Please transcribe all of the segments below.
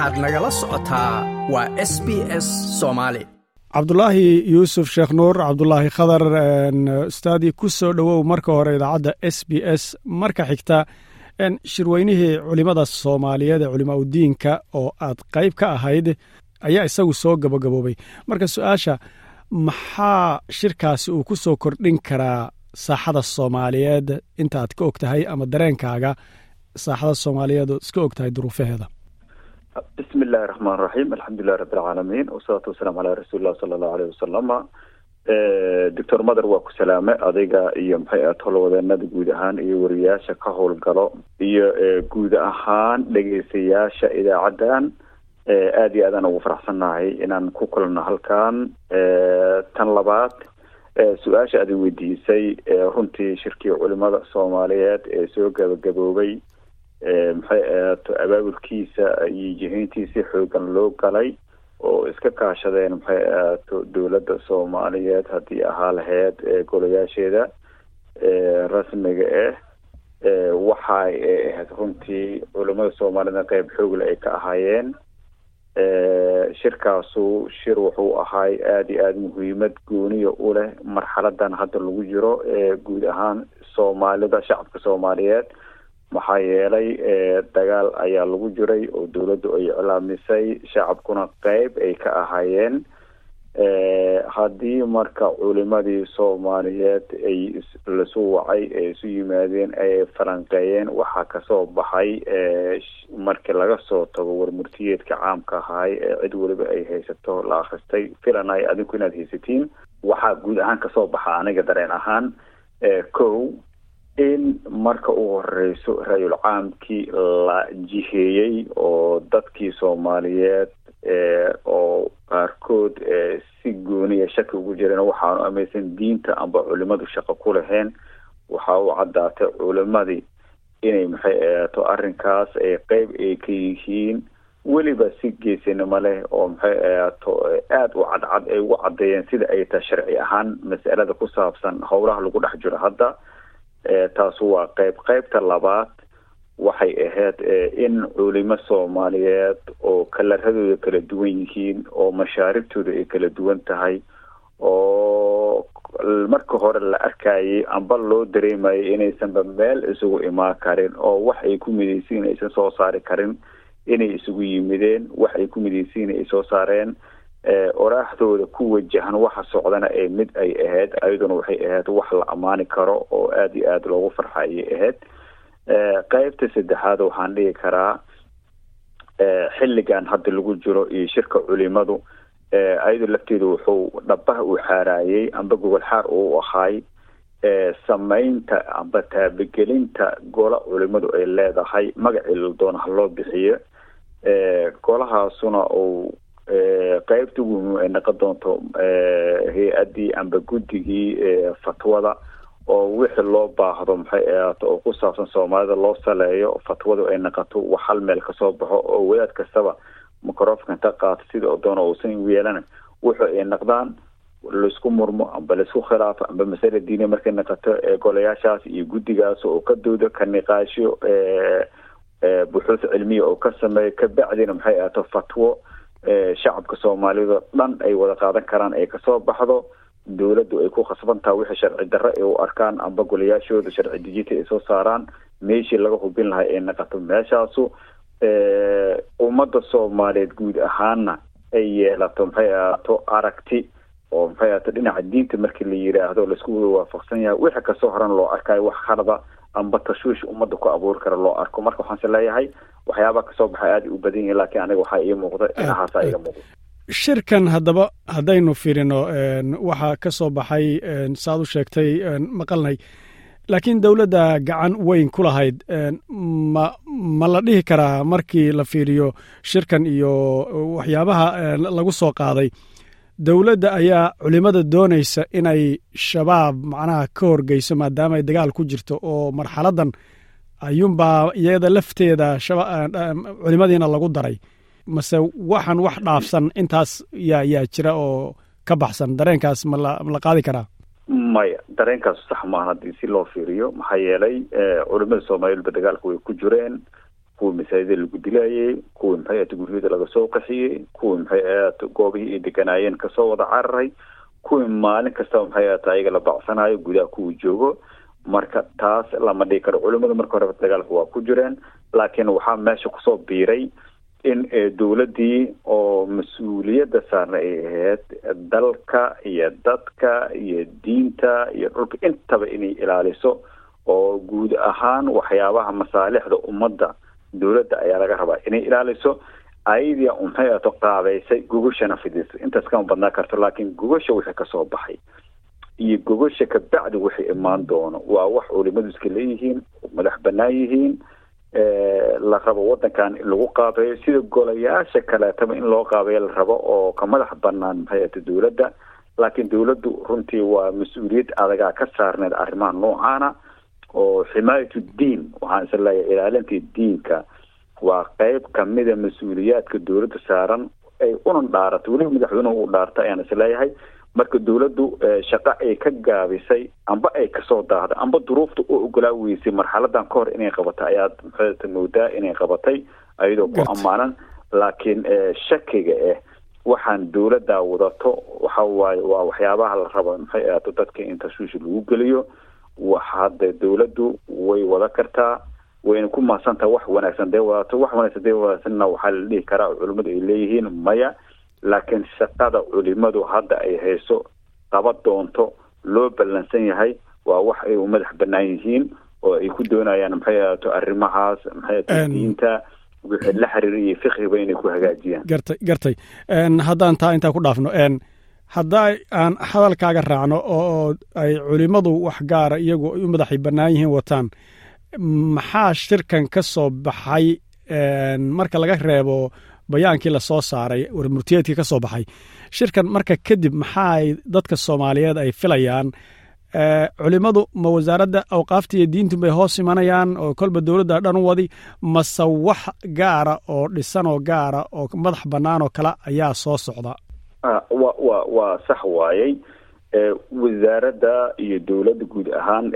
waxaad nagala socotaa waa s b s soomaali cabdulaahi yuusuf sheekh nuur cabdulaahi khadar ustaadii ku soo dhowow marka hore idaacadda s b s marka xigta shirweynihii culimmada soomaaliyeed ee culimaa udiinka oo aad qayb ka ahayd ayaa isagu soo gabagaboobay. Marka su'aasha maxaa shirkaasi uu ku soo kordhin karaa saaxada soomaaliyeed? Intaaad ka og tahay ama dareenkaaga saaxada soomaaliyeed oo iska og tahay duruufaheeda bismi illaahi raxmaan raxiim alxamdulilahi rabbi alcaalamiin wasalaatu wasalaamu calaa rasuuli illah sala allahu aleyh wasalama doctor mother waa ku salaame adiga iyo maxay ahayd howlwadeenada guud ahaan iyo wariyaasha ka howlgalo iyo guud ahaan dhegeystayaasha idaacaddan. Aada iyo aadaan ugu faraxsannahay inaan ku kulano halkan. Tan labaad su'aasha aad weydiisay runtii shirkii culimada soomaaliyeed ee soo gabagaboobay maxay ahaato abaabulkiisa iyo jihayntiisi xoogan loo galay oo iska kaashadeen maxay ahaato dowladda soomaaliyeed haddii ahaa laheyd golayaasheeda rasmiga ah waxay ahayd runtii culimada soomaaliyed qeyb xoogle ay ka ahaayeen. Shirkaasu shir wuxuu ahaay aada iyo aada muhiimad gooniya u leh marxaladan hadda lagu jiro guud ahaan soomaalida shacabka soomaaliyeed maxaa yeelay dagaal ayaa lagu jiray oo dowladdu ay iclaamisay shacabkuna qeyb ay ka ahaayeen. Haddii marka culimadii soomaaliyeed ay lasu wacay ee isu yimaadeen ay falanqeeyeen waxaa ka soo baxay markii laga soo tago warmurtiyeedka caamka ahaay ee cid weliba ay haysato la akhristay filanay adinku inaad haysatiin waxaa guud ahaan ka soo baxa aniga dareen ahaan kow in marka u horeyso ra-yul caamkii la jiheeyey oo dadkii soomaaliyeed oo qaarkood si gooniya shaki ugu jireen. Waxaanu amaysan diinta amba culimadu shaqo ku lahayn waxa u caddaatay culimadii inay maxay ahaato arrinkaas ay qeyb ay ka yihiin. Weliba si geesinimo leh oo maxay ahaato aada u cadcad ay ugu caddeeyeen sida ay tahay sharci ahaan mas'alada ku saabsan howlaha lagu dhex jiro hadda taasu waa qeyb qeybta labaad waxay ahayd in culimo soomaaliyeed oo kalaradooda kala duwan yihiin oo mashaaribtooda ay kala duwan tahay oo marka hore la arkayay amba loo dareemayay inaysanba meel isugu imaan karin oo wax ay ku midaysiin aysan soo saari karin inay isugu yimideen wax ay ku midaysiin ay soo saareen oraaxdooda ku wajahan waxa socdana ee mid ay ahayd ayaduna waxay ahayd wax la ammaani karo oo aada iyo aada loogu farxa ayay ahayd qeybta saddexaad waxaan dhigi karaa xilligan hadda lagu jiro iyo shirka culimadu ayado lafteeda wuxuu dhabaha uu xaaraayey amba gogol xaar uu ahaay sameynta amba taabagelinta gola culimadu ay leedahay magacii la doona ha loo bixiyo golahaasuna uu ugu muhiim ay noqon doonto hay'addii amba guddigii fatwada oo wixii loo baahdo maxay ahaato oo ku saabsan soomaalida loo saleeyo fatwadu ay naqato wax hal meel ka soo baxo oo wadaad kastaba microfonka inta qaato sida oo doona uusan yeelana wuxu ay naqdaan la isku murmo amba la isku khilaafo amba masale diine markay naqato golayaashaas iyo guddigaas oo ka doodo ka niqaasho buxuuth cilmiya oo ka sameeyo kabacdina maxay ahaato fatwo shacabka soomaalida dhan ay wada qaadan karaan ay ka soo baxdo. Dowladdu ay ku khasbantaha wixii sharci darre ay u arkaan amba golayaashooda sharci dijita ay soo saaraan. Meeshii laga hubin lahay ay naqato meeshaasu ummadda soomaaliyeed guud ahaanna ay yeelato maxay ahaato aragti. Oo maxay ahaato dhinaca diinta markii la yiraahdo la isku wada waafaqsan yahay. Wixii ka soo horan loo arkayo wax khalada amba tashwiish ummadda ku abuuri kara loo arko. Marka waxaanse leeyahay waxyaabaha ka soo baxay aada u badan yihiin lakiin aniga waxaa ii muuqda dhinacaasa iga muuqda shirkan haddaba haddaynu fiirino waxaa ka soo baxay saaad u sheegtay maqalnay laakiin dowladda gacan weyn ku lahayd ma ma la dhihi karaa markii la fiiriyo shirkan iyo waxyaabaha lagu soo qaaday dowladda ayaa culimada doonaysa inay shabaab macnaha ka horgeyso maadaama ay dagaal ku jirto oo marxaladan ayuunbaa iyada lafteeda culimadiina lagu daray. Mase waxaan wax dhaafsan intaas yaa yaa jira oo ka baxsan. Dareenkaas ma la ma la qaadi karaa? Maya dareenkaas sax maaha haddii si loo fiiriyo. Maxaa yeelay culimada soomaaliyedba dagaalka way ku jireen kuwii masaajida lagu dilayay kuwii maxay ahata guryada laga soo qaxiyey kuwii maxay ahata goobihii ay deganaayeen ka soo wada cararay kuwii maalin kastaba maxay ahata ayaga la bacsanayo gudaha kuwii joogo. Marka taas lama dhigi karo culimadu marka horeba dagaalka waa ku jireen laakiin waxaa meesha ku soo biiray in dowladdii oo mas'uuliyadda saarna ay ahayd dalka iyo dadka iyo diinta iyo dhulka intaba inay ilaaliso oo guud ahaan waxyaabaha masaalixda ummadda dowladda ayaa laga rabaa inay ilaaliso ayadia maxay ato qaabeysay gogashana fidisa intaas kama badnaa karto laakiin gogasha wixii ka soo baxay iyo gogasha kabacdi wixii imaan doono waa wax culimadu iska leeyihiin madax banaan yihiin la rabo wadankan in lagu qaabeeyo sida golayaasha kaleetaba in loo qaabeeyo la rabo oo ka madax banaan maxay ata dowladda. Laakiin dowladdu runtii waa mas'uuliyad adagaa ka saarneed arrimaha noocaana oo ximaayatu diin waxaan is leeyahay ilaalintii diinka. Waa qeyb kamida mas'uuliyaadka dowladda saaran ay unan dhaarato weliba madaxweynuhu u dhaarta ayaan is leeyahay. Marka dowladdu shaqo ay ka gaabisay amba ay ka soo daahday amba duruufta u ogolaa weysay marxaladan ka hor inay qabatay ayaad maxaata moodaa inay qabatay ayadoo ku ammaanan. Laakiin shakiga ah waxaan dowladda wadato waxa waaye waa waxyaabaha la rabo maxay ahaato dadka in tashwiish lagu geliyo wax hadda dowladdu way wada kartaa wayna ku mahadsantaha wax wanaagsan. Dee wadato wax wanaagsan dee wadaagsanna waxaa la dhihi karaa culimmadu ay leeyihiin maya laakiin shaqada culimadu hadda ay hayso qaba doonto loo ballansan yahay waa wax ay u madax banaan yihiin oo ay ku doonayaan maxay ahaato arrimahaas maxay ahaato diinta wixii la xiriiriyo fiqiba inay ku hagaajiyaan. Gartay gartay. Haddaan taa intaa ku dhaafno hadda aan hadalkaaga raacno oo ay culimmadu wax gaara iyagu ay u madaxay bannaan yihiin wataan maxaa shirkan ka soo baxay? Marka laga reebo bayaankii la soo saaray warmurtiyeedkii ka soo baxay shirkan marka kadib maxaa dadka soomaaliyeed ay filayaan? Culimmadu ma wasaaradda awqaafta iyo diintu bay hoos imanayaan oo kolba dowladda dhan wadi mase wax gaara oo dhisan oo gaara oo madax bannaan oo kale ayaa soo socda wa wa waa sax waayey wasaaradda iyo dowladda guud ahaan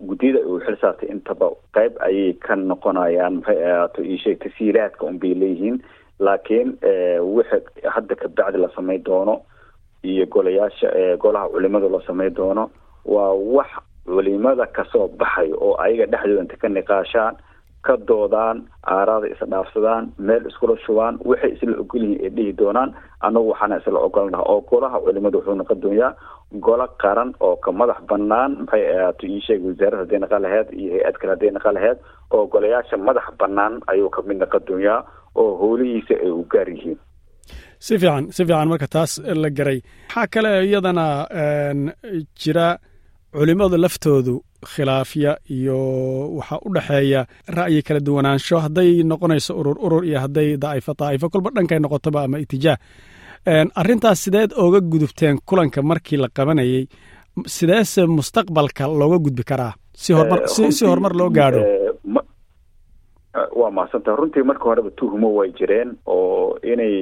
guddiyada uu xil saartay intaba qayb ayay ka noqonayaan maxay ahaato iosheeg tasiilaadka unbay leeyihiin. Laakiin wixi hadda kabacdi la samayn doono iyo golayaasha golaha culimada la samayn doono waa wax culimada ka soo baxay oo ayaga dhexdooda inta ka niqaashaan ka doodaan aaraada isdhaafsadaan meel iskula shubaan waxay isla ogolyihiin ay dhihi doonaan annagu waxaana isla ogolnaha oo golaha culimada wuxuu noqon doonyaa golo qaran oo ka madax banaan maxay ahaato ii sheeg wasaarad hadday naqa laheyd iyo hay'ad kale hadday naqa laheyd oo golayaasha madax banaan ayuu ka mid noqon doonyaa oo howlihiisa ay u gaar yihiin. Si fiican si fiican marka taas la garay. Waxaa kale iyadana jira culimmadu laftoodu khilaafya iyo waxaa u dhexeeya ra'yi kala duwanaansho hadday noqonayso urur urur iyo hadday daa'ifo daa'ifo kolba dhankay noqotoba ama itijaah arrintaas sideed ooga gudubteen kulanka markii la qabanayey sideese mustaqbalka looga gudbi karaa si hormar si horumar loo gaadho. waa mahadsantaha runtii marka horeba tuhumo way jireen oo inay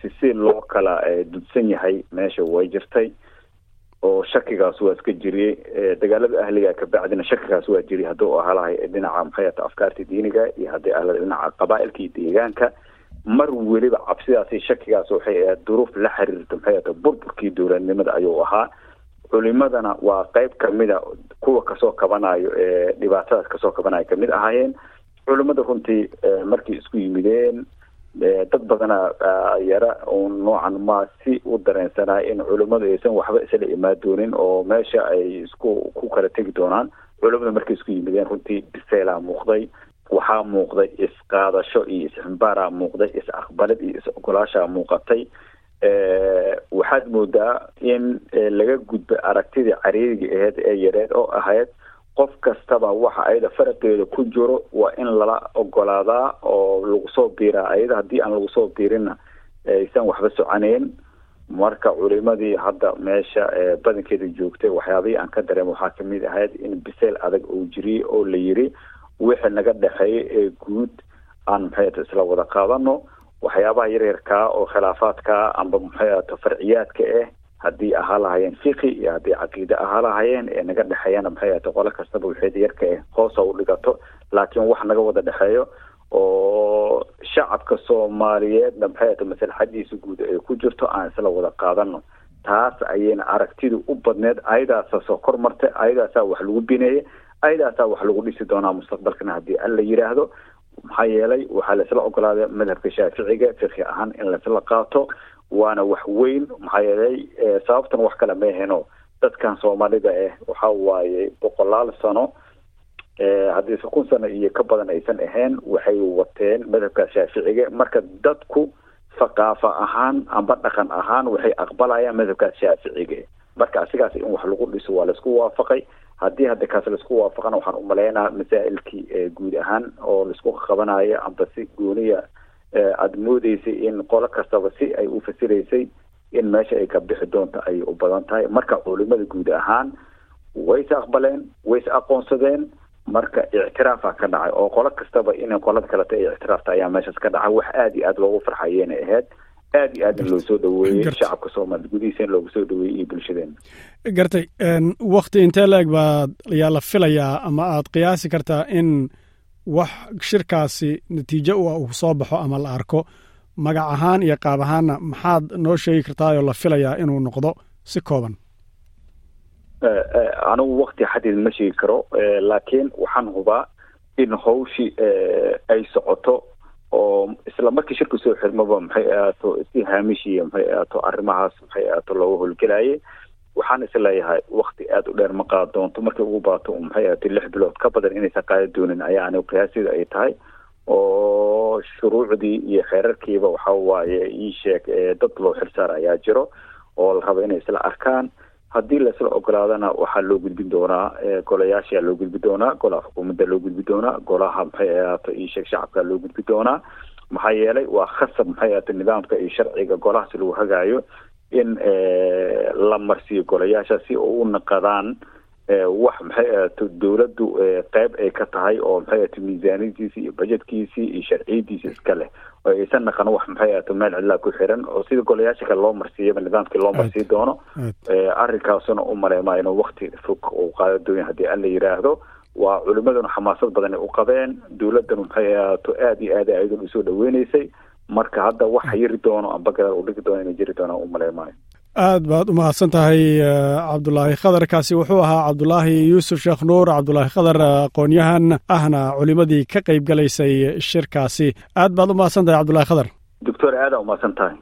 si si loo kala dudsan yahay meesha way jirtay oo shakigaas waa iska jiriyey dagaalada ahliga kabacdina shakigaas waa jiriyay hadduu ahalahay dhinaca maxay afkaarta diiniga iyo hadday ahala dhinaca qabaailka iyo deegaanka mar weliba cabsidaasi shakigaas waxay ahayd duruuf la xiriirta maxay ata burburkii dowladnimada ayuu ahaa. Culimadana waa qeyb kamida kuwa ka soo kabanayo ee dhibaatadaas ka soo kabanayo ka mid ahaayeen. Culimada runtii markay isku yimideen dad badana yara un noocan ma si u dareensanaa in culimadu aysan waxba isla imaan doonin oo meesha ay isku ku kala tegi doonaan. Culimada markay isku yimideen runtii biseelaa muuqday waxaa muuqday isqaadasho iyo isximbaaraa muuqday is aqbalid iyo is ogolaashaa muuqatay. Waxaad moodaa in laga gudbay aragtidii cariiriga aheyd ee yareed oo ahayd qof kastaba waxa ayada faraqeeda ku jiro waa in lala ogolaadaa oo lagu soo biiraa ayada haddii aan lagu soo biirinna aysan waxba soconeyn marka culimadii hadda meesha badankeeda joogtay waxyaabihii aan ka dareem waxaa ka mid ahayd in biseyl adag uu jiriyey oo la yiri wixii naga dhexeeya ee guud aan maxay isla wada qaadano waxyaabaha yaryarkaa oo khilaafaadkaa amba maxay farciyaadka ah haddii ahaa lahayeen fiqi iyo haddii caqiide ahaa lahayeen ee naga dhexeeyana maxay ahata qole kastaba waxeeda yarka ah hoosa u dhigato laakiin wax naga wada dhexeeyo oo shacabka soomaaliyeedna maxay ata maslaxadiisa guud ay ku jirto aan isla wada qaadano taas ayayna aragtidu u badneed ayadaasa soo kor martay ayadaasaa wax lagu bineeyey ayadaasaa wax lagu dhisi doonaa mustaqbalkana haddii alla yidhaahdo maxaa yeelay waxaa laisla ogolaaday madhabka shaaficiga fiqhi ahaan in laisla qaato waana wax weyn maxaa yeelay sababtan wax kale meeheno dadkan soomaalida ah waxa waaye boqolaal sano haddiise kun sano iyo ka badan aysan ahayn waxay wateen madhabka shaaficiga marka dadku thaqaafa ahaan amba dhaqan ahaan waxay aqbalayaan madhabkaas shaaficiga marka asigaas in wax lagu dhiso waa la isku waafaqay. Haddii hadda kaas la isku waafaqana waxaan umalaynaa masaa'ilkii guud ahaan oo la isku qabanayo amba si gooniya aada moodeysay in qolo kastaba si ay u fasiraysay in meesha ay ka bixi doonto ayay u badan tahay. Marka culimada guud ahaan wayse aqbaleen wayse aqoonsadeen. Marka ictiraafa ka dhacay oo qolo kastaba in qolada kaleta ay ictiraafta ayaa meeshaas ka dhacay wax aada iyo aada loogu farxayena ahayd aada iyo aad in loo soo dhaweeyey shacabka soomaali gudihiisa in loogu soo dhaweeyey iyo bulshadeena gartay wakti intee la-eg baad ayaa la filayaa ama aad qiyaasi kartaa in wax shirkaasi natiijo u uu soo baxo ama la arko magac ahaan iyo qaab ahaanna maxaad noo sheegi kartaayoo la filayaa inuu noqdo si kooban? Anigu wakti xadid ma sheegi karo laakiin waxaan hubaa in hawshii ay socoto oo isla markii shirku soo xirmaba maxay ahaato si haamishiya maxay ahaato arrimahaas maxay ahaato looga howlgelayay waxaan is leeyahay wakti aada u dheer ma qaad doonto markay ugu baato maxay ahaato lix bilood ka badan inaysan qaadi doonin ayaa anigu qiyaasida ay tahay. Oo shuruucdii iyo xeerarkiiba waxa waaye ii sheeg dad loo xilsaar ayaa jiro oo la raba inay isla arkaan. Haddii laisla ogolaadana waxaa loo gudbin doonaa golayaashaa loo gudbi doonaa golaha xukuumadda loo gudbi doonaa golaha maxay ahaato io sheeg shacabka loo gudbi doonaa. Maxaa yeelay waa khasab maxay ahaato nidaamka iyo sharciga golahaas lagu hagaayo in la marsiiyo golayaasha si u naqadaan wax maxay ahaato dowladdu qeyb ay ka tahay oo maxay ahaato miisaaniyadiisi iyo bajetkiisii iyo sharciyadiisi iska leh. Oo aysan naqan wax maxay ahaato meel cidlaa ku xiran oo sida golayaasha kale loo marsiiyaba nidaamkii loo marsii doono arrinkaasuna u maleemaa inuu wakti fog uu qaado doonya haddii alla yidhaahdo waa culimaduna xamaasad badan u qabeen dowladdanu maxay ahaato aada iyo aada ayadun u soo dhaweyneysay marka hadda wax yiri doono amba gadaal u dhigi doono inay jiri doonaan u maleemaayo aad baad u mahadsan tahay cabdulaahi khadar. Kaasi wuxuu ahaa cabdulaahi yuusuf sheekh nuur. Cabdulaahi khadar aqoonyahan ahna culimadii ka qayb galaysay shirkaasi. Aad baad u mahadsan tahay cabdulahi khadar. Doctor aada u mahadsan tahay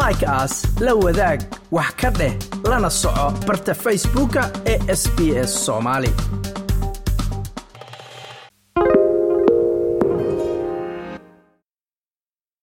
like aas la wadaag wax ka dheh lana soco barta facebooka ee sb s soomaali